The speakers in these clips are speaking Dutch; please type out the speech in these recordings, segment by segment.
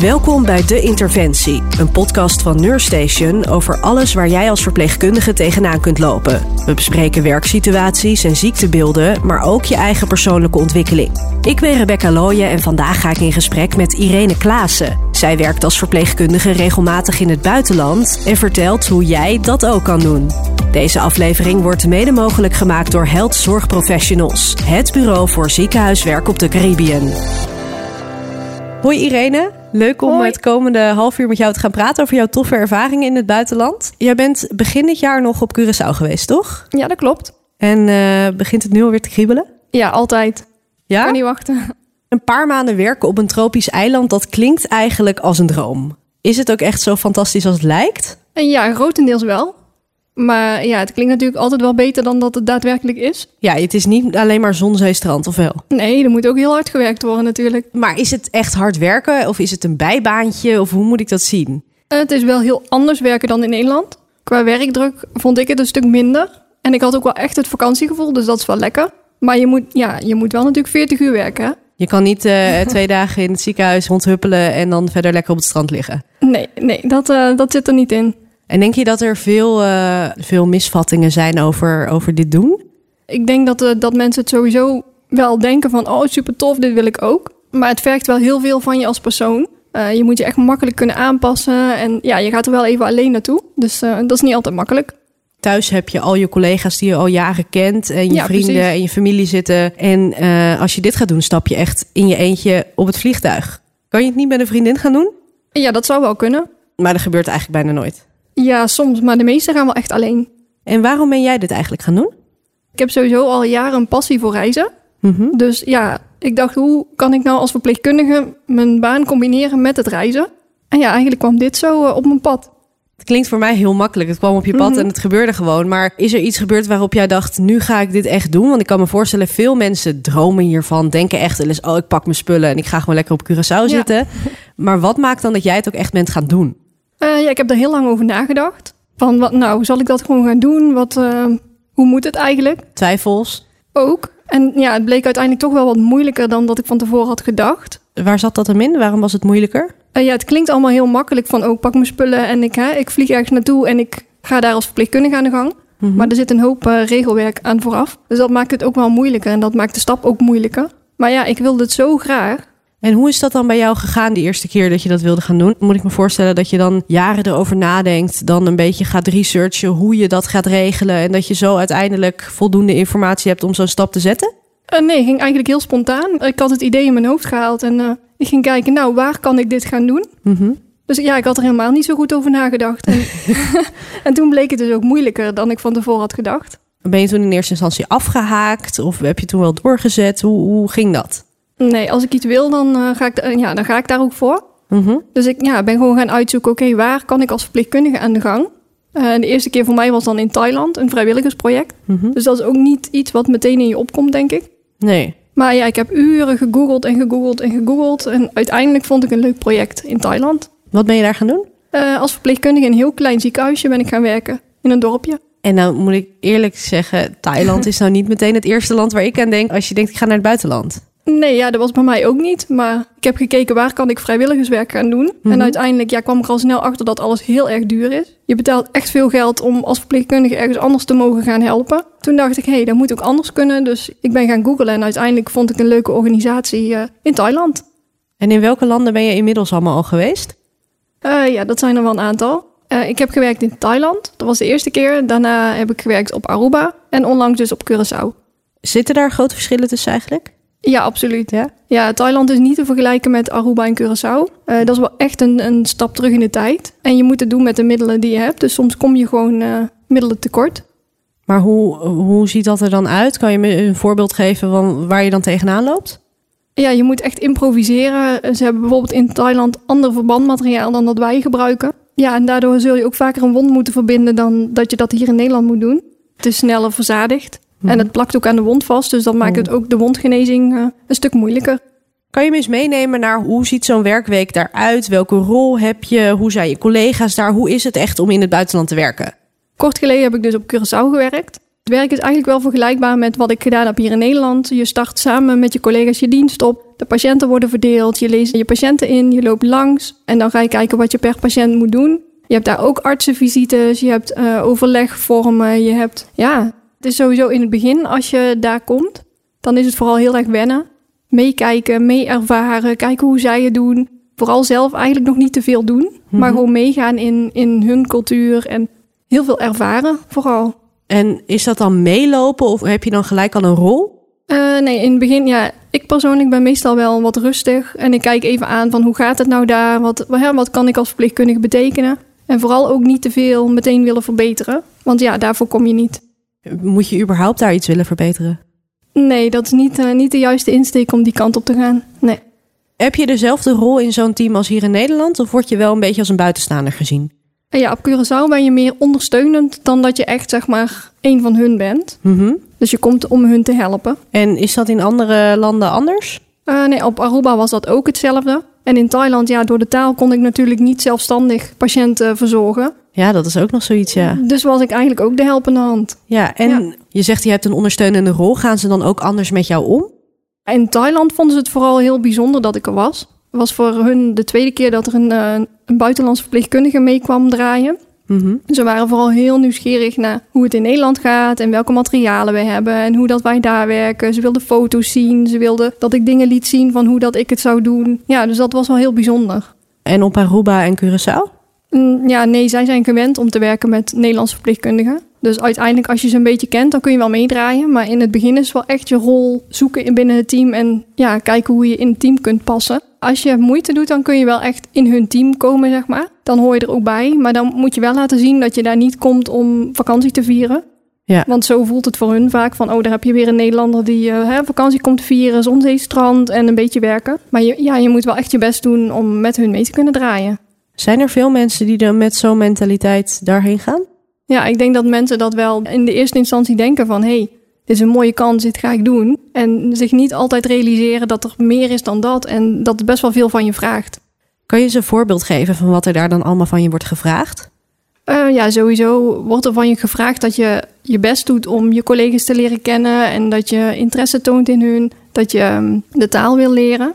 Welkom bij De Interventie, een podcast van Neurstation over alles waar jij als verpleegkundige tegenaan kunt lopen. We bespreken werksituaties en ziektebeelden, maar ook je eigen persoonlijke ontwikkeling. Ik ben Rebecca Looyen en vandaag ga ik in gesprek met Irene Klaassen. Zij werkt als verpleegkundige regelmatig in het buitenland en vertelt hoe jij dat ook kan doen. Deze aflevering wordt mede mogelijk gemaakt door Health Zorgprofessionals, het bureau voor ziekenhuiswerk op de Caribbean. Hoi Irene, leuk om Hoi. het komende half uur met jou te gaan praten over jouw toffe ervaringen in het buitenland. Jij bent begin dit jaar nog op Curaçao geweest, toch? Ja, dat klopt. En eh, begint het nu alweer te kriebelen? Ja, altijd. Ja? Kan niet wachten. Een paar maanden werken op een tropisch eiland, dat klinkt eigenlijk als een droom. Is het ook echt zo fantastisch als het lijkt? En ja, grotendeels wel. Maar ja, het klinkt natuurlijk altijd wel beter dan dat het daadwerkelijk is. Ja, het is niet alleen maar zon, zee, strand, of wel? Nee, er moet ook heel hard gewerkt worden natuurlijk. Maar is het echt hard werken of is het een bijbaantje of hoe moet ik dat zien? Het is wel heel anders werken dan in Nederland. Qua werkdruk vond ik het een stuk minder. En ik had ook wel echt het vakantiegevoel, dus dat is wel lekker. Maar je moet, ja, je moet wel natuurlijk 40 uur werken. Hè? Je kan niet eh, twee dagen in het ziekenhuis rondhuppelen en dan verder lekker op het strand liggen. Nee, nee dat, eh, dat zit er niet in. En denk je dat er veel, eh, veel misvattingen zijn over, over dit doen? Ik denk dat, eh, dat mensen het sowieso wel denken van... oh, super tof, dit wil ik ook. Maar het vergt wel heel veel van je als persoon. Eh, je moet je echt makkelijk kunnen aanpassen. En ja, je gaat er wel even alleen naartoe. Dus dat is niet altijd makkelijk. Thuis heb je al je collega's die je al jaren kent en je Ja, vrienden precies. en je familie zitten. En als je dit gaat doen, stap je echt in je eentje op het vliegtuig. Kan je het niet met een vriendin gaan doen? En ja, dat zou wel kunnen. Maar dat gebeurt eigenlijk bijna nooit. Ja, soms. Maar de meesten gaan wel echt alleen. En waarom ben jij dit eigenlijk gaan doen? Ik heb sowieso al jaren een passie voor reizen. Mhm. Dus ja, ik dacht, hoe kan ik nou als verpleegkundige mijn baan combineren met het reizen? En ja, eigenlijk kwam dit zo eh, op mijn pad. Het klinkt voor mij heel makkelijk. Het kwam op je pad Mhm. en het gebeurde gewoon. Maar is er iets gebeurd waarop jij dacht, nu ga ik dit echt doen? Want ik kan me voorstellen, veel mensen dromen hiervan. Denken echt eens, oh, ik pak mijn spullen en ik ga gewoon lekker op Curaçao zitten. Maar wat maakt dan dat jij het ook echt bent gaan doen? Eh, ja, ik heb er heel lang over nagedacht. Van, wat, nou, zal ik dat gewoon gaan doen? Wat, eh, hoe moet het eigenlijk? Twijfels? Ook. En ja, het bleek uiteindelijk toch wel wat moeilijker dan dat ik van tevoren had gedacht. Waar zat dat hem in? Waarom was het moeilijker? Eh, ja, het klinkt allemaal heel makkelijk van, oh, ik pak mijn spullen en ik, hè, ik vlieg ergens naartoe en ik ga daar als verpleegkundige aan de gang. Mhm. Maar er zit een hoop regelwerk aan vooraf. Dus dat maakt het ook wel moeilijker en dat maakt de stap ook moeilijker. Maar ja, ik wilde het zo graag. En hoe is dat dan bij jou gegaan de eerste keer dat je dat wilde gaan doen? Moet ik me voorstellen dat je dan jaren erover nadenkt, dan een beetje gaat researchen hoe je dat gaat regelen en dat je zo uiteindelijk voldoende informatie hebt om zo'n stap te zetten? Eh, nee, ging eigenlijk heel spontaan. Ik had het idee in mijn hoofd gehaald en eh, ik ging kijken, nou, waar kan ik dit gaan doen? Mhm. Dus ja, ik had er helemaal niet zo goed over nagedacht. En, en toen bleek het dus ook moeilijker dan ik van tevoren had gedacht. Ben je toen in eerste instantie afgehaakt of heb je toen wel doorgezet? Hoe, hoe ging dat? Nee, als ik iets wil, dan, eh, ga, ik, da- ja, dan ga ik daar ook voor. Mhm. Dus ik ja, ben gewoon gaan uitzoeken, oké, waar kan ik als verpleegkundige aan de gang? Eh, de eerste keer voor mij was dan in Thailand, een vrijwilligersproject. Mhm. Dus dat is ook niet iets wat meteen in je opkomt, denk ik. Nee. Maar ja, ik heb uren gegoogeld en gegoogeld en gegoogeld. En uiteindelijk vond ik een leuk project in Thailand. Wat ben je daar gaan doen? Eh, als verpleegkundige in een heel klein ziekenhuisje ben ik gaan werken. In een dorpje. En nou moet ik eerlijk zeggen, Thailand is nou niet meteen het eerste land waar ik aan denk als je denkt ik ga naar het buitenland. Nee, ja, dat was bij mij ook niet. Maar ik heb gekeken waar kan ik vrijwilligerswerk gaan doen. Mhm. En uiteindelijk ja, kwam ik al snel achter dat alles heel erg duur is. Je betaalt echt veel geld om als verpleegkundige ergens anders te mogen gaan helpen. Toen dacht ik, hé, hey, dat moet ook anders kunnen. Dus ik ben gaan googlen en uiteindelijk vond ik een leuke organisatie eh, in Thailand. En in welke landen ben je inmiddels allemaal al geweest? Eh, ja, dat zijn er wel een aantal. Eh, ik heb gewerkt in Thailand. Dat was de eerste keer. Daarna heb ik gewerkt op Aruba. En onlangs dus op Curaçao. Zitten daar grote verschillen tussen eigenlijk? Ja, absoluut. Ja? Ja, Thailand is niet te vergelijken met Aruba en Curaçao. Eh, dat is wel echt een, een stap terug in de tijd. En je moet het doen met de middelen die je hebt. Dus soms kom je gewoon eh, middelen tekort. Maar hoe, hoe ziet dat er dan uit? Kan je me een voorbeeld geven van waar je dan tegenaan loopt? Ja, je moet echt improviseren. Ze hebben bijvoorbeeld in Thailand ander verbandmateriaal dan dat wij gebruiken. Ja, en daardoor zul je ook vaker een wond moeten verbinden dan dat je dat hier in Nederland moet doen. Het is sneller verzadigd. En het plakt ook aan de wond vast. Dus dat maakt het ook de wondgenezing eh, een stuk moeilijker. Kan je me eens meenemen naar hoe ziet zo'n werkweek daaruit? Welke rol heb je? Hoe zijn je collega's daar? Hoe is het echt om in het buitenland te werken? Kort geleden heb ik dus op Curaçao gewerkt. Het werk is eigenlijk wel vergelijkbaar met wat ik gedaan heb hier in Nederland. Je start samen met je collega's je dienst op. De patiënten worden verdeeld. Je leest je patiënten in. Je loopt langs. En dan ga je kijken wat je per patiënt moet doen. Je hebt daar ook artsenvisites. Je hebt uh, overlegvormen. Je hebt, ja, het is sowieso in het begin als je daar komt. Dan is het vooral heel erg wennen. Meekijken, mee ervaren. Kijken hoe zij het doen. Vooral zelf eigenlijk nog niet te veel doen. Maar Mhm. gewoon meegaan in, in hun cultuur. En heel veel ervaren vooral. En is dat dan meelopen of heb je dan gelijk al een rol? Uh, nee, in het begin, ja, ik persoonlijk ben meestal wel wat rustig. En ik kijk even aan van hoe gaat het nou daar? Wat, wat, wat kan ik als verpleegkundige betekenen? En vooral ook niet te veel meteen willen verbeteren. Want ja, daarvoor kom je niet. Moet je überhaupt daar iets willen verbeteren? Nee, dat is niet, uh, niet de juiste insteek om die kant op te gaan. Nee. Heb je dezelfde rol in zo'n team als hier in Nederland? Of word je wel een beetje als een buitenstaander gezien? En ja, op Curaçao ben je meer ondersteunend dan dat je echt, zeg maar, een van hun bent. Mm -hmm. Dus je komt om hun te helpen. En is dat in andere landen anders? Uh, nee, op Aruba was dat ook hetzelfde. En in Thailand, ja, door de taal kon ik natuurlijk niet zelfstandig patiënten verzorgen. Ja, dat is ook nog zoiets, ja. Dus was ik eigenlijk ook de helpende hand. Ja, en ja. je zegt je hebt een ondersteunende rol. Gaan ze dan ook anders met jou om? In Thailand vonden ze het vooral heel bijzonder dat ik er was. Het was voor hun de tweede keer dat er een, uh, een buitenlandse verpleegkundige mee kwam draaien. Mm -hmm. Ze waren vooral heel nieuwsgierig naar hoe het in Nederland gaat en welke materialen we hebben en hoe dat wij daar werken. Ze wilden foto's zien, ze wilden dat ik dingen liet zien van hoe dat ik het zou doen. Ja, dus dat was wel heel bijzonder. En op Aruba en Curaçao? Mm, ja, nee, zij zijn gewend om te werken met Nederlandse verpleegkundigen. Dus uiteindelijk, als je ze een beetje kent, dan kun je wel meedraaien. Maar in het begin is wel echt je rol zoeken in binnen het team en ja, kijken hoe je in het team kunt passen. Als je moeite doet, dan kun je wel echt in hun team komen, zeg maar. Dan hoor je er ook bij. Maar dan moet je wel laten zien dat je daar niet komt om vakantie te vieren. Ja. Want zo voelt het voor hun vaak van, oh, daar heb je weer een Nederlander die uh, hè, vakantie komt vieren, zonzeestrand en een beetje werken. Maar je, ja, je moet wel echt je best doen om met hun mee te kunnen draaien. Zijn er veel mensen die dan met zo'n mentaliteit daarheen gaan? Ja, ik denk dat mensen dat wel in de eerste instantie denken van... hé, hey, dit is een mooie kans, dit ga ik doen. En zich niet altijd realiseren dat er meer is dan dat... en dat het best wel veel van je vraagt. Kan je eens een voorbeeld geven van wat er daar dan allemaal van je wordt gevraagd? Uh, ja, sowieso wordt er van je gevraagd dat je je best doet om je collega's te leren kennen... en dat je interesse toont in hun, dat je um, de taal wil leren.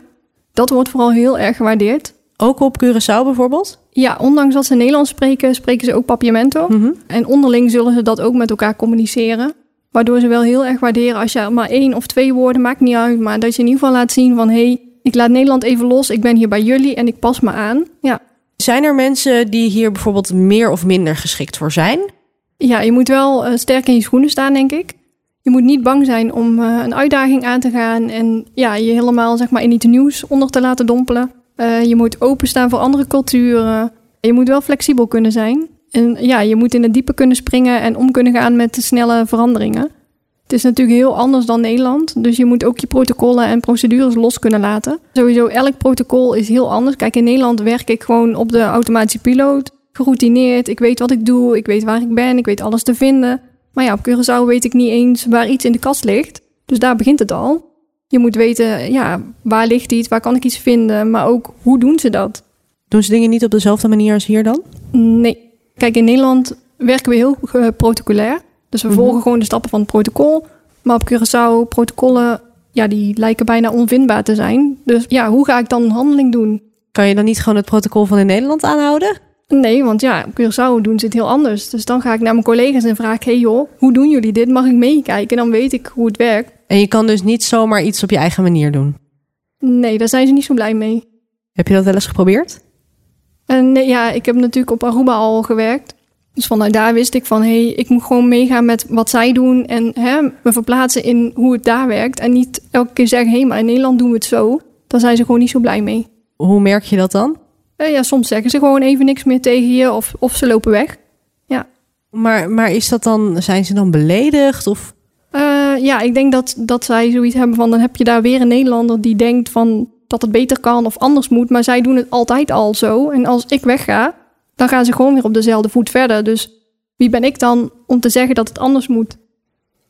Dat wordt vooral heel erg gewaardeerd. Ook op Curaçao bijvoorbeeld? Ja, ondanks dat ze Nederlands spreken, spreken ze ook Papiamento. Mm -hmm. En onderling zullen ze dat ook met elkaar communiceren. Waardoor ze wel heel erg waarderen als je maar één of twee woorden, maakt niet uit. Maar dat je in ieder geval laat zien van... hé, hey, ik laat Nederland even los, ik ben hier bij jullie en ik pas me aan. Ja. Zijn er mensen die hier bijvoorbeeld meer of minder geschikt voor zijn? Ja, je moet wel uh, sterk in je schoenen staan, denk ik. Je moet niet bang zijn om uh, een uitdaging aan te gaan... en ja, je helemaal zeg maar, in iets nieuws onder te laten dompelen. Uh, je moet openstaan voor andere culturen. Je moet wel flexibel kunnen zijn. En ja, je moet in het diepe kunnen springen en om kunnen gaan met de snelle veranderingen. Het is natuurlijk heel anders dan Nederland. Dus je moet ook je protocollen en procedures los kunnen laten. Sowieso, elk protocol is heel anders. Kijk, in Nederland werk ik gewoon op de automatische piloot. Geroutineerd. Ik weet wat ik doe. Ik weet waar ik ben. Ik weet alles te vinden. Maar ja, op Curaçao weet ik niet eens waar iets in de kast ligt. Dus daar begint het al. Je moet weten, ja, waar ligt iets, waar kan ik iets vinden, maar ook hoe doen ze dat? Doen ze dingen niet op dezelfde manier als hier dan? Nee. Kijk, in Nederland werken we heel uh, protocolair. Dus we mm -hmm. volgen gewoon de stappen van het protocol. Maar op Curaçao, protocollen, ja, die lijken bijna onvindbaar te zijn. Dus ja, hoe ga ik dan een handeling doen? Kan je dan niet gewoon het protocol van in Nederland aanhouden? Nee, want ja, op Curaçao doen ze het heel anders. Dus dan ga ik naar mijn collega's en vraag hey joh, hoe doen jullie dit? Mag ik meekijken? Dan weet ik hoe het werkt. En je kan dus niet zomaar iets op je eigen manier doen? Nee, daar zijn ze niet zo blij mee. Heb je dat wel eens geprobeerd? En nee, ja, ik heb natuurlijk op Aruba al gewerkt. Dus vanuit daar wist ik van... hé, hey, ik moet gewoon meegaan met wat zij doen... en hè, me verplaatsen in hoe het daar werkt. En niet elke keer zeggen... hé, hey, maar in Nederland doen we het zo. Dan zijn ze gewoon niet zo blij mee. Hoe merk je dat dan? Uh, ja, soms zeggen ze gewoon even niks meer tegen je... of, of ze lopen weg. Ja. Maar, maar is dat dan... zijn ze dan beledigd of... Uh, ja, ik denk dat, dat zij zoiets hebben van... dan heb je daar weer een Nederlander die denkt van... dat het beter kan of anders moet. Maar zij doen het altijd al zo. En als ik wegga, dan gaan ze gewoon weer op dezelfde voet verder. Dus wie ben ik dan om te zeggen dat het anders moet?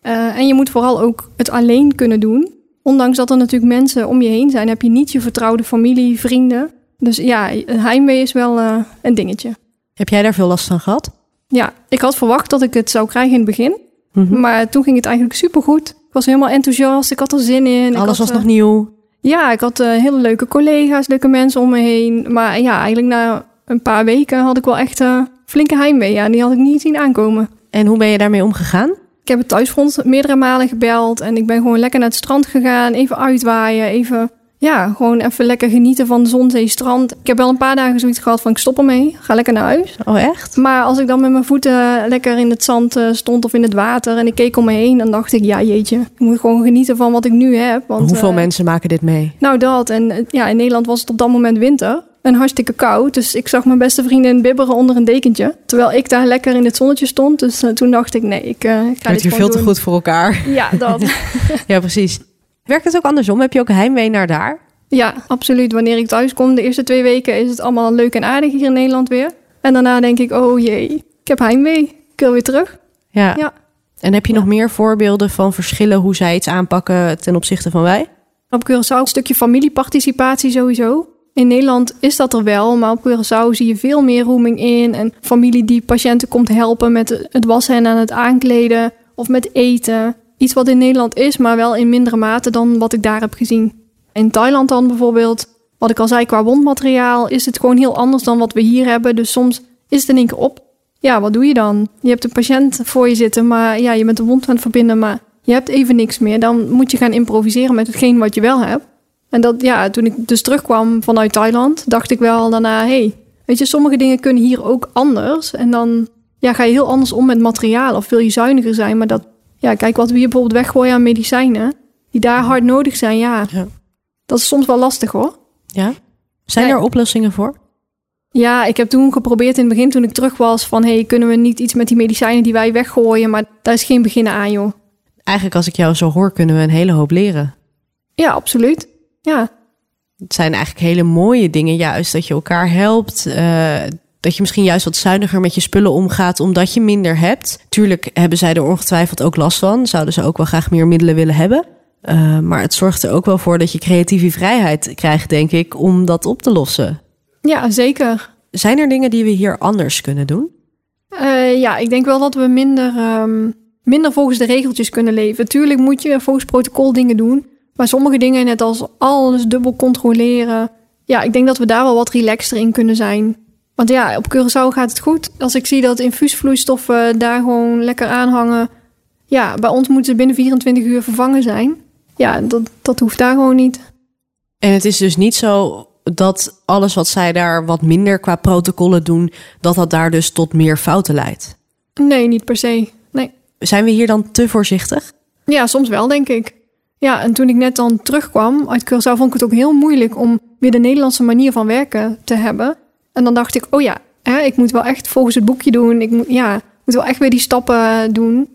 Uh, en je moet vooral ook het alleen kunnen doen. Ondanks dat er natuurlijk mensen om je heen zijn... heb je niet je vertrouwde familie, vrienden. Dus ja, heimwee is wel uh, een dingetje. Heb jij daar veel last van gehad? Ja, ik had verwacht dat ik het zou krijgen in het begin... Mhm. Maar toen ging het eigenlijk supergoed. Ik was helemaal enthousiast, ik had er zin in. Alles was nog nieuw? Ja, ik had uh, hele leuke collega's, leuke mensen om me heen. Maar ja, eigenlijk na een paar weken had ik wel echt uh, flinke heimwee. Ja, die had ik niet zien aankomen. En hoe ben je daarmee omgegaan? Ik heb het thuisfront meerdere malen gebeld en ik ben gewoon lekker naar het strand gegaan. Even uitwaaien, even, ja, gewoon even lekker genieten van de zon, zee, strand. Ik heb wel een paar dagen zoiets gehad van ik stop ermee, ga lekker naar huis. Oh echt? Maar als ik dan met mijn voeten lekker in het zand eh, stond of in het water en ik keek om me heen, dan dacht ik, ja jeetje, ik moet gewoon genieten van wat ik nu heb. Want, Hoeveel mensen maken dit mee? Nou dat, en ja, in Nederland was het op dat moment winter en hartstikke koud. Dus ik zag mijn beste vriendin bibberen onder een dekentje. Terwijl ik daar lekker in het zonnetje stond. Dus uh, toen dacht ik, nee, ik uh, ga dit hier veel doen. te goed voor elkaar. Ja, dat. ja, precies. Werkt het ook andersom? Heb je ook heimwee naar daar? Ja, absoluut. Wanneer ik thuis kom, de eerste twee weken is het allemaal leuk en aardig hier in Nederland weer. En daarna denk ik, oh jee, ik heb heimwee. Ik wil weer terug. Ja. ja. En heb je nog meer voorbeelden van verschillen hoe zij iets aanpakken ten opzichte van wij? Op Curaçao een stukje familieparticipatie sowieso. In Nederland is dat er wel, maar op Curaçao zie je veel meer roeming in. En familie die patiënten komt helpen met het wassen en aan het aankleden of met eten. Iets wat in Nederland is, maar wel in mindere mate dan wat ik daar heb gezien. In Thailand dan bijvoorbeeld, wat ik al zei qua wondmateriaal, is het gewoon heel anders dan wat we hier hebben. Dus soms is het in één keer op. Ja, wat doe je dan? Je hebt een patiënt voor je zitten, maar ja, je bent de wond aan het verbinden, maar je hebt even niks meer. Dan moet je gaan improviseren met hetgeen wat je wel hebt. En dat, ja, toen ik dus terugkwam vanuit Thailand, dacht ik wel daarna, hey, weet je, sommige dingen kunnen hier ook anders. En dan ja, ga je heel anders om met materiaal of wil je zuiniger zijn. Maar dat, ja, kijk wat we hier bijvoorbeeld weggooien aan medicijnen, die daar hard nodig zijn, ja, ja. dat is soms wel lastig hoor. Ja? Zijn er oplossingen voor? Ja, ik heb toen geprobeerd in het begin toen ik terug was van, hey, kunnen we niet iets met die medicijnen die wij weggooien? Maar daar is geen beginnen aan, joh. Eigenlijk als ik jou zo hoor, kunnen we een hele hoop leren. Ja, absoluut. Ja. Het zijn eigenlijk hele mooie dingen, juist dat je elkaar helpt. Uh, dat je misschien juist wat zuiniger met je spullen omgaat, omdat je minder hebt. Tuurlijk hebben zij er ongetwijfeld ook last van. Zouden ze ook wel graag meer middelen willen hebben. Uh, maar het zorgt er ook wel voor dat je creatieve vrijheid krijgt, denk ik, om dat op te lossen. Ja, zeker. Zijn er dingen die we hier anders kunnen doen? Uh, ja, ik denk wel dat we minder, um, minder volgens de regeltjes kunnen leven. Tuurlijk moet je volgens protocol dingen doen. Maar sommige dingen, net als alles dubbel controleren. Ja, ik denk dat we daar wel wat relaxter in kunnen zijn. Want ja, op Curaçao gaat het goed. Als ik zie dat infuusvloeistoffen daar gewoon lekker aanhangen. Ja, bij ons moeten ze binnen 24 uur vervangen zijn. Ja, dat, dat hoeft daar gewoon niet. En het is dus niet zo dat alles wat zij daar wat minder qua protocollen doen, dat dat daar dus tot meer fouten leidt? Nee, niet per se. Nee. Zijn we hier dan te voorzichtig? Ja, soms wel, denk ik. Ja, en toen ik net dan terugkwam uit Curaçao, vond ik het ook heel moeilijk om weer de Nederlandse manier van werken te hebben. En dan dacht ik, oh ja, hè, ik moet wel echt volgens het boekje doen. Ik moet, ja, moet wel echt weer die stappen doen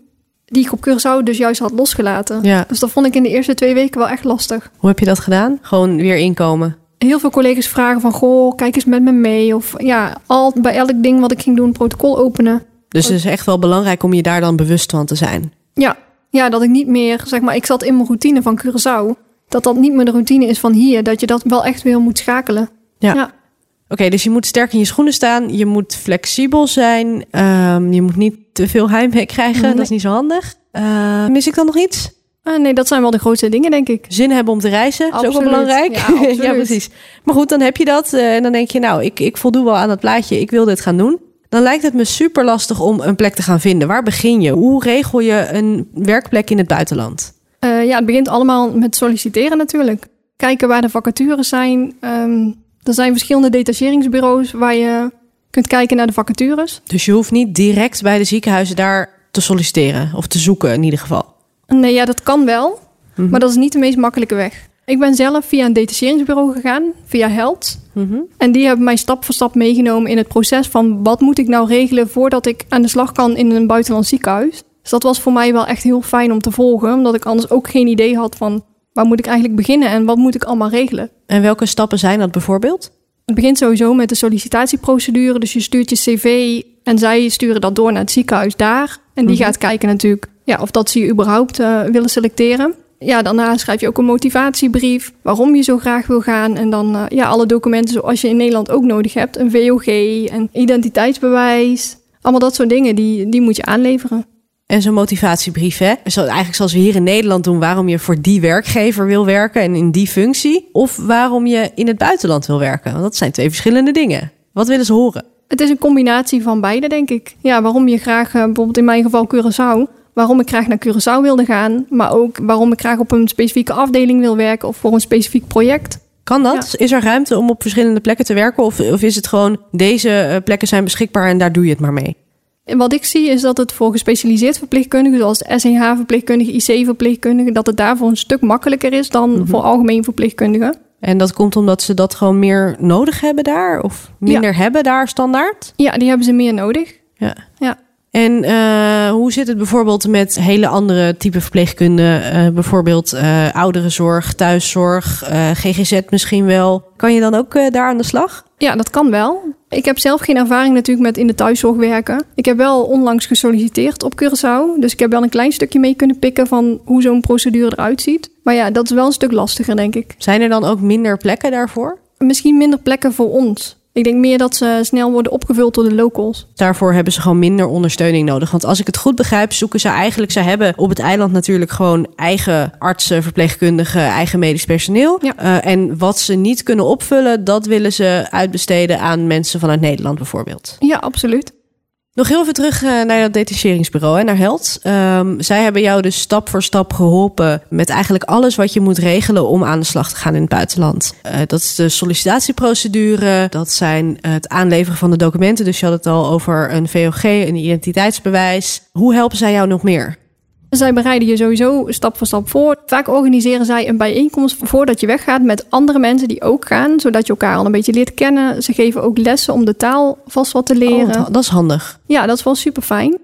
die ik op Curaçao dus juist had losgelaten. Ja. Dus dat vond ik in de eerste twee weken wel echt lastig. Hoe heb je dat gedaan? Gewoon weer inkomen? Heel veel collega's vragen van, goh, kijk eens met me mee. Of ja, al, bij elk ding wat ik ging doen, protocol openen. Dus het is echt wel belangrijk om je daar dan bewust van te zijn. Ja, ja, dat ik niet meer, zeg maar, ik zat in mijn routine van Curaçao. Dat dat niet meer de routine is van hier. Dat je dat wel echt weer moet schakelen. Ja. Oké, dus je moet sterk in je schoenen staan. Je moet flexibel zijn. Um, je moet niet te veel heimwee krijgen. Dat is niet zo handig. Uh, mis ik dan nog iets? Uh, nee, dat zijn wel de grootste dingen, denk ik. Zin hebben om te reizen, absoluut. is ook wel belangrijk. Ja, ja, precies. Maar goed, dan heb je dat. Uh, en dan denk je, nou, ik, ik voldoe wel aan dat plaatje. Ik wil dit gaan doen dan lijkt het me super lastig om een plek te gaan vinden. Waar begin je? Hoe regel je een werkplek in het buitenland? Uh, ja, het begint allemaal met solliciteren natuurlijk. Kijken waar de vacatures zijn. Um, er zijn verschillende detacheringsbureaus waar je kunt kijken naar de vacatures. Dus je hoeft niet direct bij de ziekenhuizen daar te solliciteren of te zoeken in ieder geval? Nee, ja, dat kan wel. Mm -hmm. Maar dat is niet de meest makkelijke weg. Ik ben zelf via een detacheringsbureau gegaan, via Held. Mm -hmm. En die hebben mij stap voor stap meegenomen in het proces van wat moet ik nou regelen voordat ik aan de slag kan in een buitenlands ziekenhuis. Dus dat was voor mij wel echt heel fijn om te volgen, omdat ik anders ook geen idee had van waar moet ik eigenlijk beginnen en wat moet ik allemaal regelen. En welke stappen zijn dat bijvoorbeeld? Het begint sowieso met de sollicitatieprocedure. Dus je stuurt je cv en zij sturen dat door naar het ziekenhuis daar. En die Mhm. mm -hmm. gaat kijken natuurlijk ja, of dat ze je überhaupt uh, willen selecteren ja, daarna schrijf je ook een motivatiebrief waarom je zo graag wil gaan. En dan uh, ja, alle documenten zoals je in Nederland ook nodig hebt. Een VOG, een identiteitsbewijs. Allemaal dat soort dingen, die, die moet je aanleveren. En zo'n motivatiebrief. Hè? Zo, eigenlijk zoals we hier in Nederland doen, waarom je voor die werkgever wil werken en in die functie. Of waarom je in het buitenland wil werken. Want dat zijn twee verschillende dingen. Wat willen ze horen? Het is een combinatie van beide, denk ik. Ja, waarom je graag, eh, bijvoorbeeld in mijn geval Curaçao, waarom ik graag naar Curaçao wilde gaan, maar ook waarom ik graag op een specifieke afdeling wil werken of voor een specifiek project. Kan dat? Is er ruimte om op verschillende plekken te werken? Of, of is het gewoon deze eh, plekken zijn beschikbaar en daar doe je het maar mee? En wat ik zie is dat het voor gespecialiseerd verpleegkundigen, zoals SEH-verpleegkundigen, IC-verpleegkundigen, dat het daarvoor een stuk makkelijker is dan Mhm. voor algemeen verpleegkundigen. En dat komt omdat ze dat gewoon meer nodig hebben daar? Of minder hebben daar standaard? Ja, die hebben ze meer nodig. Ja. Ja. En eh, hoe zit het bijvoorbeeld met hele andere type verpleegkunde? Eh, bijvoorbeeld eh ouderenzorg, thuiszorg, GGZ misschien wel. Kan je dan ook daar aan de slag? Ja, dat kan wel. Ik heb zelf geen ervaring natuurlijk met in de thuiszorg werken. Ik heb wel onlangs gesolliciteerd op Curaçao. Dus ik heb wel een klein stukje mee kunnen pikken van hoe zo'n procedure eruit ziet. Maar ja, dat is wel een stuk lastiger, denk ik. Zijn er dan ook minder plekken daarvoor? Misschien minder plekken voor ons. Ik denk meer dat ze snel worden opgevuld door de locals. Daarvoor hebben ze gewoon minder ondersteuning nodig. Want als ik het goed begrijp, zoeken ze eigenlijk... Ze hebben op het eiland natuurlijk gewoon eigen artsen, verpleegkundigen... eigen medisch personeel. Ja. Eh, en wat ze niet kunnen opvullen... dat willen ze uitbesteden aan mensen vanuit Nederland bijvoorbeeld. Ja, absoluut. Nog heel even terug eh, naar dat detacheringsbureau, hè, naar Held. Ehm, zij hebben jou dus stap voor stap geholpen met eigenlijk alles wat je moet regelen om aan de slag te gaan in het buitenland. Eh, dat is de sollicitatieprocedure, dat zijn het aanleveren van de documenten. Dus je had het al over een VOG, een identiteitsbewijs. Hoe helpen zij jou nog meer? Zij bereiden je sowieso stap voor stap voor. Vaak organiseren zij een bijeenkomst voordat je weggaat met andere mensen die ook gaan, zodat je elkaar al een beetje leert kennen. Ze geven ook lessen om de taal vast wat te leren. Oh, dat is handig. Ja, dat is wel super fijn.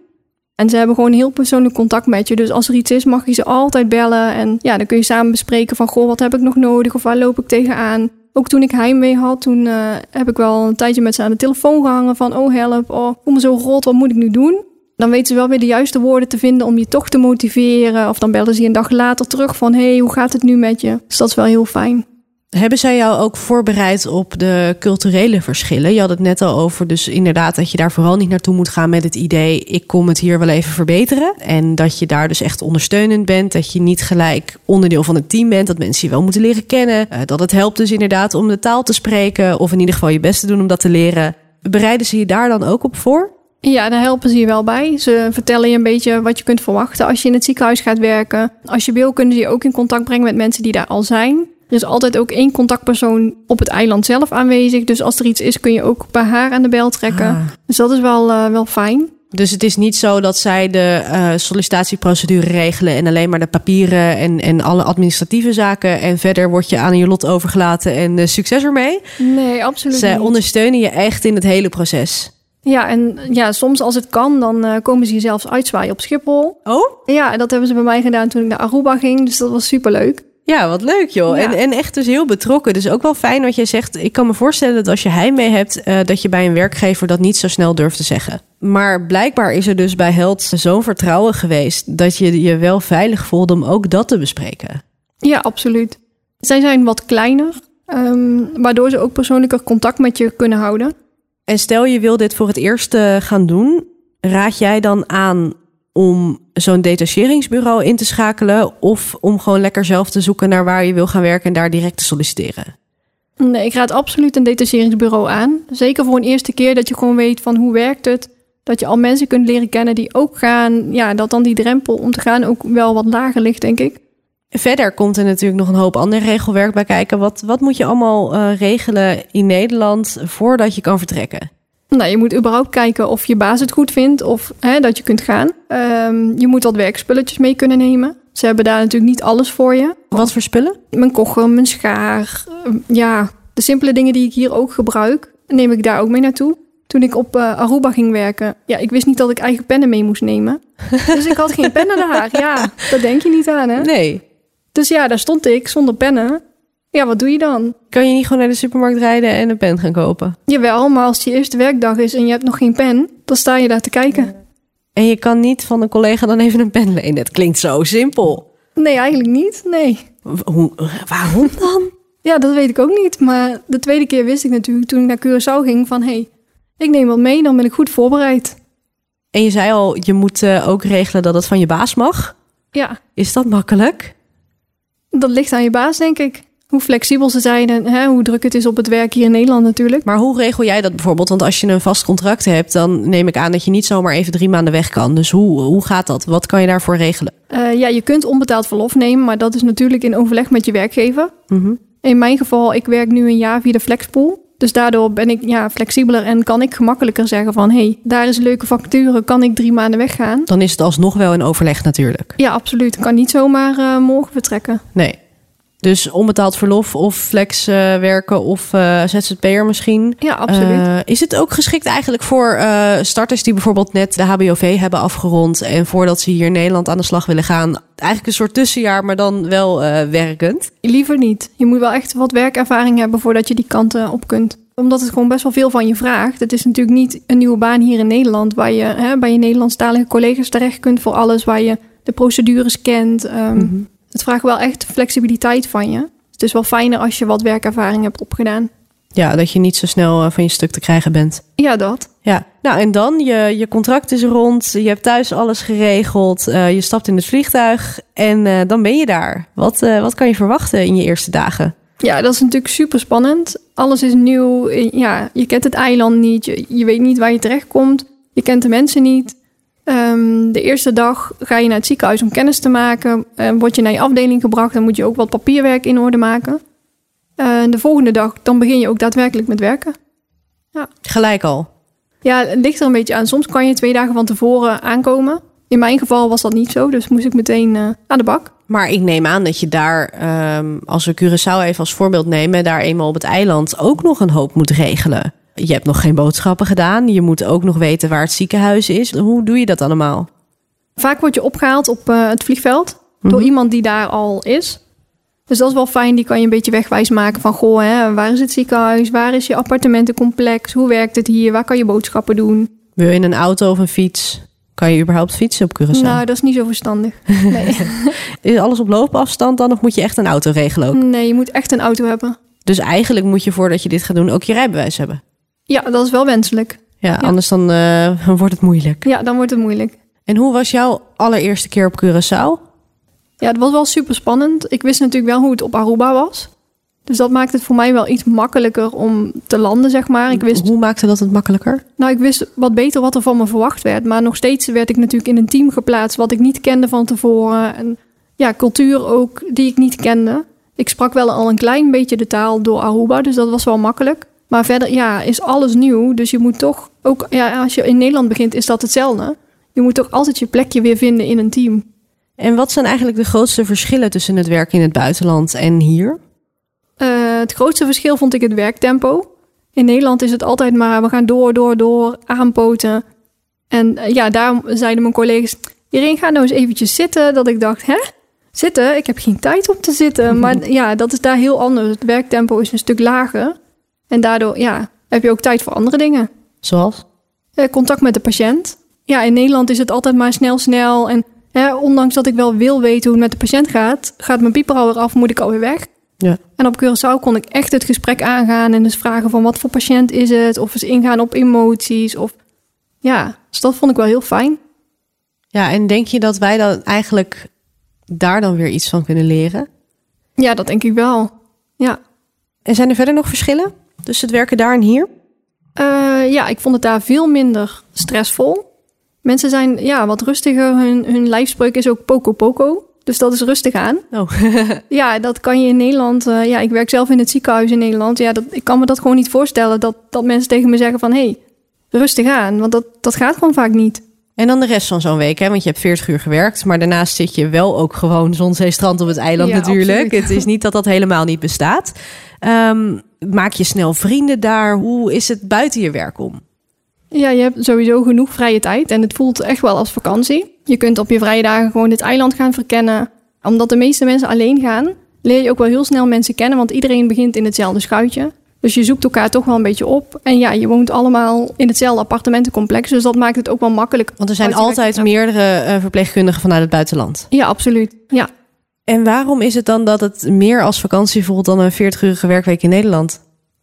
En ze hebben gewoon heel persoonlijk contact met je. Dus als er iets is, mag je ze altijd bellen. En ja, dan kun je samen bespreken van... goh, wat heb ik nog nodig of waar loop ik tegenaan? Ook toen ik heimwee had, toen eh, heb ik wel een tijdje met ze aan de telefoon gehangen... van oh help, oh, ik voel me zo rot, wat moet ik nu doen? Dan weten ze wel weer de juiste woorden te vinden om je toch te motiveren. Of dan bellen ze je een dag later terug van... hey, hoe gaat het nu met je? Dus dat is wel heel fijn. Hebben zij jou ook voorbereid op de culturele verschillen? Je had het net al over, dus inderdaad dat je daar vooral niet naartoe moet gaan met het idee: ik kom het hier wel even verbeteren. En dat je daar dus echt ondersteunend bent, dat je niet gelijk onderdeel van het team bent, dat mensen je wel moeten leren kennen. Eh, dat het helpt dus inderdaad om de taal te spreken, of in ieder geval je best te doen om dat te leren. Bereiden ze je daar dan ook op voor? Ja, daar helpen ze je wel bij. Ze vertellen je een beetje wat je kunt verwachten als je in het ziekenhuis gaat werken. Als je wil, kunnen ze je ook in contact brengen met mensen die daar al zijn. Er is altijd ook één contactpersoon op het eiland zelf aanwezig. Dus als er iets is, kun je ook bij haar aan de bel trekken. Ah. Dus dat is wel, eh, wel fijn. Dus het is niet zo dat zij de eh, sollicitatieprocedure regelen en alleen maar de papieren en, en alle administratieve zaken. En verder word je aan je lot overgelaten en eh, succes ermee. Nee, absoluut Zij niet. ondersteunen je echt in het hele proces. Ja, en ja, soms als het kan, dan eh, komen ze je zelfs uitzwaaien op Schiphol. Oh? Ja, dat hebben ze bij mij gedaan toen ik naar Aruba ging. Dus dat was superleuk. Ja, wat leuk joh. Ja. En, en echt dus heel betrokken. Dus ook wel fijn wat jij zegt. Ik kan me voorstellen dat als je heimwee hebt... eh, dat je bij een werkgever dat niet zo snel durft te zeggen. Maar blijkbaar is er dus bij Held zo'n vertrouwen geweest... dat je je wel veilig voelde om ook dat te bespreken. Ja, absoluut. Zij zijn wat kleiner, ehm, waardoor ze ook persoonlijker contact met je kunnen houden. En stel je wil dit voor het eerst eh, gaan doen... raad jij dan aan om zo'n detacheringsbureau in te schakelen... of om gewoon lekker zelf te zoeken naar waar je wil gaan werken... en daar direct te solliciteren? Nee, ik raad absoluut een detacheringsbureau aan. Zeker voor een eerste keer dat je gewoon weet van hoe werkt het. Dat je al mensen kunt leren kennen die ook gaan. Ja, dat dan die drempel om te gaan ook wel wat lager ligt, denk ik. Verder komt er natuurlijk nog een hoop ander regelwerk bij kijken. Wat, wat moet je allemaal eh, regelen in Nederland voordat je kan vertrekken? Nou, je moet überhaupt kijken of je baas het goed vindt of hè, dat je kunt gaan. Ehm, je moet wat werkspulletjes mee kunnen nemen. Ze hebben daar natuurlijk niet alles voor je. Wat voor spullen? Mijn kogel, mijn schaar. ehm, ja, de simpele dingen die ik hier ook gebruik, neem ik daar ook mee naartoe. Toen ik op eh, Aruba ging werken, ja, ik wist niet dat ik eigen pennen mee moest nemen. Dus ik had geen pennen daar. Ja, daar denk je niet aan, hè? Nee. Dus ja, daar stond ik zonder pennen. Ja, wat doe je dan? Kan je niet gewoon naar de supermarkt rijden en een pen gaan kopen? Jawel, maar als het je eerste werkdag is en je hebt nog geen pen, dan sta je daar te kijken. En je kan niet van een collega dan even een pen lenen. Het klinkt zo simpel. Nee, eigenlijk niet. Nee. Hoe, waarom dan? Ja, dat weet ik ook niet. Maar de tweede keer wist ik natuurlijk toen ik naar Curaçao ging van... hé, hey, ik neem wat mee, dan ben ik goed voorbereid. En je zei al, je moet uh, ook regelen dat het van je baas mag. Ja. Is dat makkelijk? Dat ligt aan je baas, denk ik. Hoe flexibel ze zijn en hè, hoe druk het is op het werk hier in Nederland natuurlijk. Maar hoe regel jij dat bijvoorbeeld? Want als je een vast contract hebt, dan neem ik aan dat je niet zomaar even drie maanden weg kan. Dus hoe, hoe gaat dat? Wat kan je daarvoor regelen? Uh, ja, je kunt onbetaald verlof nemen, maar dat is natuurlijk in overleg met je werkgever. Mm In mijn geval, ik werk nu een jaar via de Flexpool. Dus daardoor ben ik ja, flexibeler en kan ik gemakkelijker zeggen van... hé, hey, daar is een leuke vacature, kan ik drie maanden weggaan? Dan is het alsnog wel in overleg natuurlijk. Ja, absoluut. Ik kan niet zomaar uh, morgen vertrekken. Nee. Dus onbetaald verlof of flex uh, werken of uh, ZZP'er misschien. Ja, absoluut. Uh, is het ook geschikt eigenlijk voor starters die bijvoorbeeld net de HBOV hebben afgerond en voordat ze hier in Nederland aan de slag willen gaan? Eigenlijk een soort tussenjaar, maar dan wel werkend? Liever niet. Je moet wel echt wat werkervaring hebben voordat je die kanten op kunt omdat het gewoon best wel veel van je vraagt. Het is natuurlijk niet een nieuwe baan hier in Nederland... waar je hè, bij je Nederlandstalige collega's terecht kunt voor alles... waar je de procedures kent. Um, mm -hmm. Het vraagt wel echt flexibiliteit van je. Het is wel fijner als je wat werkervaring hebt opgedaan. Ja, dat je niet zo snel eh, van je stuk te krijgen bent. Ja, dat. Ja, nou en dan, je, je contract is rond, je hebt thuis alles geregeld, uh, je stapt in het vliegtuig en uh, dan ben je daar. Wat, uh, wat kan je verwachten in je eerste dagen? Ja, dat is natuurlijk super spannend. Alles is nieuw. Ja, je kent het eiland niet, je, je weet niet waar je terechtkomt, je kent de mensen niet. Um, de eerste dag ga je naar het ziekenhuis om kennis te maken. Uh, word je naar je afdeling gebracht, dan moet je ook wat papierwerk in orde maken. Uh, de volgende dag, dan begin je ook daadwerkelijk met werken. Ja. Gelijk al? Ja, het ligt er een beetje aan. Soms kan je twee dagen van tevoren aankomen. In mijn geval was dat niet zo, dus moest ik meteen uh, aan de bak. Maar ik neem aan dat je daar, um, als we Curaçao even als voorbeeld nemen, daar eenmaal op het eiland ook nog een hoop moet regelen. Je hebt nog geen boodschappen gedaan. Je moet ook nog weten waar het ziekenhuis is. Hoe doe je dat allemaal? Vaak word je opgehaald op uh, het vliegveld mm -hmm. door iemand die daar al is. Dus dat is wel fijn. Die kan je een beetje wegwijs maken van... goh, hè, waar is het ziekenhuis? Waar is je appartementencomplex? Hoe werkt het hier? Waar kan je boodschappen doen? Wil je in een auto of een fiets? Kan je überhaupt fietsen op Curaçao? Nou, dat is niet zo verstandig. Nee. is alles op loopafstand dan? Of moet je echt een auto regelen ook? Nee, je moet echt een auto hebben. Dus eigenlijk moet je voordat je dit gaat doen ook je rijbewijs hebben? Ja, dat is wel wenselijk. Ja, ja. anders dan uh, wordt het moeilijk. Ja, dan wordt het moeilijk. En hoe was jouw allereerste keer op Curaçao? Ja, het was wel super spannend. Ik wist natuurlijk wel hoe het op Aruba was. Dus dat maakt het voor mij wel iets makkelijker om te landen, zeg maar. Ik wist, hoe maakte dat het makkelijker? Nou, ik wist wat beter wat er van me verwacht werd. Maar nog steeds werd ik natuurlijk in een team geplaatst wat ik niet kende van tevoren. En ja, cultuur ook die ik niet kende. Ik sprak wel al een klein beetje de taal door Aruba, dus dat was wel makkelijk. Maar verder, ja, is alles nieuw. Dus je moet toch ook, ja, als je in Nederland begint, is dat hetzelfde. Je moet toch altijd je plekje weer vinden in een team. En wat zijn eigenlijk de grootste verschillen tussen het werken in het buitenland en hier? Uh, het grootste verschil vond ik het werktempo. In Nederland is het altijd maar, we gaan door, door, door, aanpoten. En uh, ja, daarom zeiden mijn collega's, iedereen gaat nou eens eventjes zitten. Dat ik dacht, hè? Zitten? Ik heb geen tijd om te zitten. Maar ja, dat is daar heel anders. Het werktempo is een stuk lager. En daardoor ja, heb je ook tijd voor andere dingen. Zoals? Eh, contact met de patiënt. Ja, in Nederland is het altijd maar snel, snel. En hè, ondanks dat ik wel wil weten hoe het met de patiënt gaat, gaat mijn pieper alweer af, moet ik alweer weg. Ja. En op Curaçao kon ik echt het gesprek aangaan en dus vragen van wat voor patiënt is het, of eens ingaan op emoties. Of ja, dus dat vond ik wel heel fijn. Ja, en denk je dat wij dan eigenlijk daar dan weer iets van kunnen leren? Ja, dat denk ik wel. Ja. En zijn er verder nog verschillen? Tussen het werken daar en hier? Uh, ja, ik vond het daar veel minder stressvol. Mensen zijn ja, wat rustiger. Hun, hun lijfspreuk is ook poco poco. Dus dat is rustig aan. Oh. ja, dat kan je in Nederland. Uh, ja, ik werk zelf in het ziekenhuis in Nederland. Ja, dat, ik kan me dat gewoon niet voorstellen dat, dat mensen tegen me zeggen van... hé, hey, rustig aan. Want dat, dat gaat gewoon vaak niet. En dan de rest van zo'n week, hè? want je hebt 40 uur gewerkt. Maar daarnaast zit je wel ook gewoon zon, zee, strand op het eiland Ja, natuurlijk. absoluut. Het is niet dat dat helemaal niet bestaat. Ehm, maak je snel vrienden daar? Hoe is het buiten je werk om? Ja, je hebt sowieso genoeg vrije tijd en het voelt echt wel als vakantie. Je kunt op je vrije dagen gewoon het eiland gaan verkennen. Omdat de meeste mensen alleen gaan, leer je ook wel heel snel mensen kennen, want iedereen begint in hetzelfde schuitje. Dus je zoekt elkaar toch wel een beetje op. En ja, je woont allemaal in hetzelfde appartementencomplex, dus dat maakt het ook wel makkelijk. Want er zijn altijd meerdere eh, verpleegkundigen vanuit het buitenland. Ja, absoluut. Ja. En waarom is het dan dat het meer als vakantie voelt dan een 40-urige werkweek in Nederland?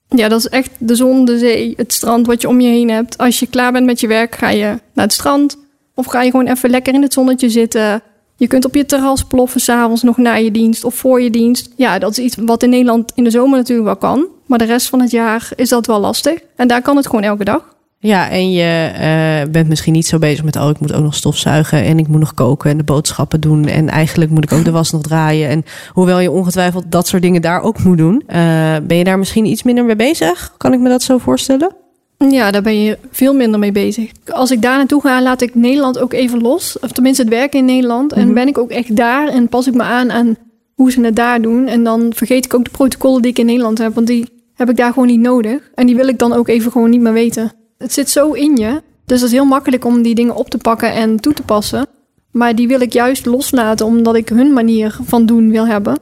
Ja, dat is echt de zon, de zee, het strand wat je om je heen hebt. Als je klaar bent met je werk, ga je naar het strand. Of ga je gewoon even lekker in het zonnetje zitten. Je kunt op je terras ploffen s'avonds nog na je dienst of voor je dienst. Ja, dat is iets wat in Nederland in de zomer natuurlijk wel kan. Maar de rest van het jaar is dat wel lastig. En daar kan het gewoon elke dag. Ja, en je uh, bent misschien niet zo bezig met... oh, ik moet ook nog stofzuigen en ik moet nog koken en de boodschappen doen... en eigenlijk moet ik ook de was nog draaien. En hoewel je ongetwijfeld dat soort dingen daar ook moet doen... Uh, ben je daar misschien iets minder mee bezig? Kan ik me dat zo voorstellen? Ja, daar ben je veel minder mee bezig. Als ik daar naartoe ga, laat ik Nederland ook even los. Of tenminste het werken in Nederland. En mhm. ben ik ook echt daar en pas ik me aan aan hoe ze het daar doen. En dan vergeet ik ook de protocollen die ik in Nederland heb. Want die heb ik daar gewoon niet nodig. En die wil ik dan ook even gewoon niet meer weten. Het zit zo in je. Dus het is heel makkelijk om die dingen op te pakken en toe te passen. Maar die wil ik juist loslaten omdat ik hun manier van doen wil hebben.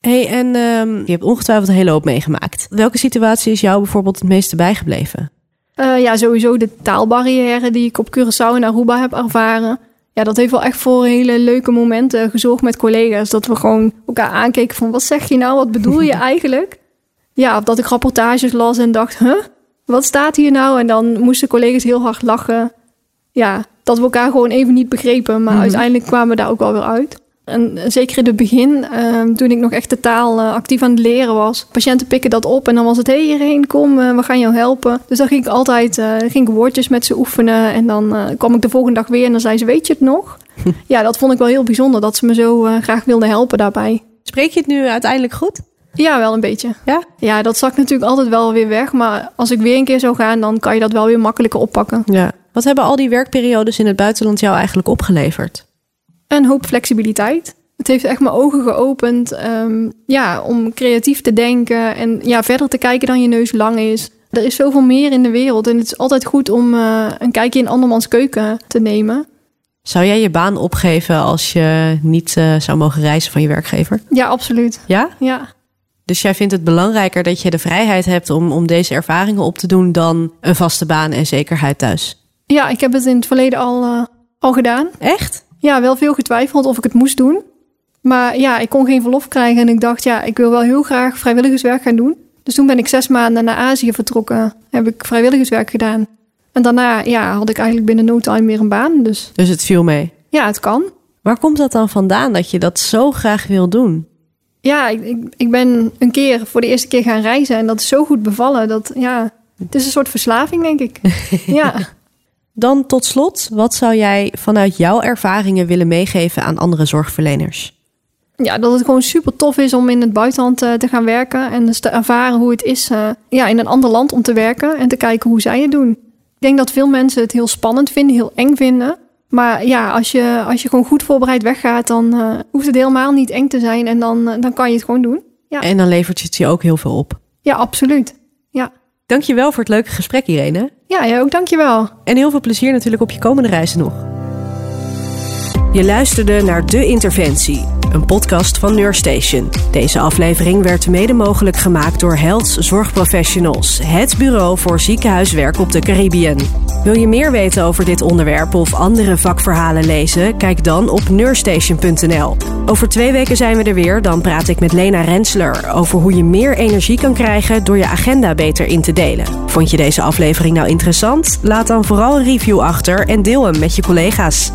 hey, en um, je hebt ongetwijfeld een hele hoop meegemaakt. Welke situatie is jou bijvoorbeeld het meeste bijgebleven? Uh, ja, sowieso de taalbarrière die ik op Curaçao en Aruba heb ervaren. Ja, dat heeft wel echt voor hele leuke momenten gezorgd met collega's. Dat we gewoon elkaar aankeken van wat zeg je nou, wat bedoel je eigenlijk? Ja, dat ik rapportages las en dacht, huh, wat staat hier nou? En dan moesten collega's heel hard lachen. Ja, dat we elkaar gewoon even niet begrepen. Maar mhm. uiteindelijk kwamen we daar ook wel weer uit. En zeker in het begin, ehm, toen ik nog echt de taal uh, actief aan het leren was. Patiënten pikken dat op en dan was het... hé, hey, hierheen, kom, uh, we gaan jou helpen. Dus dan ging ik altijd uh, ging ik woordjes met ze oefenen. En dan kwam ik de volgende dag weer en dan zei ze... weet je het nog? ja, dat vond ik wel heel bijzonder dat ze me zo graag wilden helpen daarbij. Spreek je het nu uiteindelijk goed? Ja, wel een beetje. Ja? Ja, dat zakt natuurlijk altijd wel weer weg. Maar als ik weer een keer zou gaan, dan kan je dat wel weer makkelijker oppakken. Ja. Wat hebben al die werkperiodes in het buitenland jou eigenlijk opgeleverd? Een hoop flexibiliteit. Het heeft echt mijn ogen geopend um, ja, om creatief te denken en ja, verder te kijken dan je neus lang is. Er is zoveel meer in de wereld en het is altijd goed om uh, een kijkje in andermans keuken te nemen. Zou jij je baan opgeven als je niet uh, zou mogen reizen van je werkgever? Ja, absoluut. Ja? Ja. Dus jij vindt het belangrijker dat je de vrijheid hebt om, om deze ervaringen op te doen dan een vaste baan en zekerheid thuis? Ja, ik heb het in het verleden al, uh, al gedaan. Echt? Ja, wel veel getwijfeld of ik het moest doen. Maar ja, ik kon geen verlof krijgen en ik dacht, ja, ik wil wel heel graag vrijwilligerswerk gaan doen. Dus toen ben ik zes maanden naar Azië vertrokken. Heb ik vrijwilligerswerk gedaan. En daarna ja, had ik eigenlijk binnen no time weer een baan. Dus, dus het viel mee? Ja, het kan. Waar komt dat dan vandaan dat je dat zo graag wil doen? Ja, ik, ik, ik ben een keer voor de eerste keer gaan reizen en dat is zo goed bevallen. Dat, ja, het is een soort verslaving, denk ik. ja. Dan tot slot, wat zou jij vanuit jouw ervaringen willen meegeven aan andere zorgverleners? Ja, dat het gewoon super tof is om in het buitenland uh, te gaan werken en dus te ervaren hoe het is uh, ja, in een ander land om te werken en te kijken hoe zij het doen. Ik denk dat veel mensen het heel spannend vinden, heel eng vinden. Maar ja, als je, als je gewoon goed voorbereid weggaat, dan uh, hoeft het helemaal niet eng te zijn en dan, dan kan je het gewoon doen. Ja. En dan levert het je ook heel veel op. Ja, absoluut. Ja. Dankjewel voor het leuke gesprek, Irene. Ja, jij ook dankjewel. En heel veel plezier natuurlijk op je komende reizen nog. Je luisterde naar De Interventie, een podcast van Neurstation. Deze aflevering werd mede mogelijk gemaakt door Health Zorgprofessionals, het bureau voor ziekenhuiswerk op de Caribbean. Wil je meer weten over dit onderwerp of andere vakverhalen lezen? Kijk dan op neurstation.nl. Over twee weken zijn we er weer. Dan praat ik met Lena Rensler over hoe je meer energie kan krijgen door je agenda beter in te delen. Vond je deze aflevering nou interessant? Laat dan vooral een review achter en deel hem met je collega's.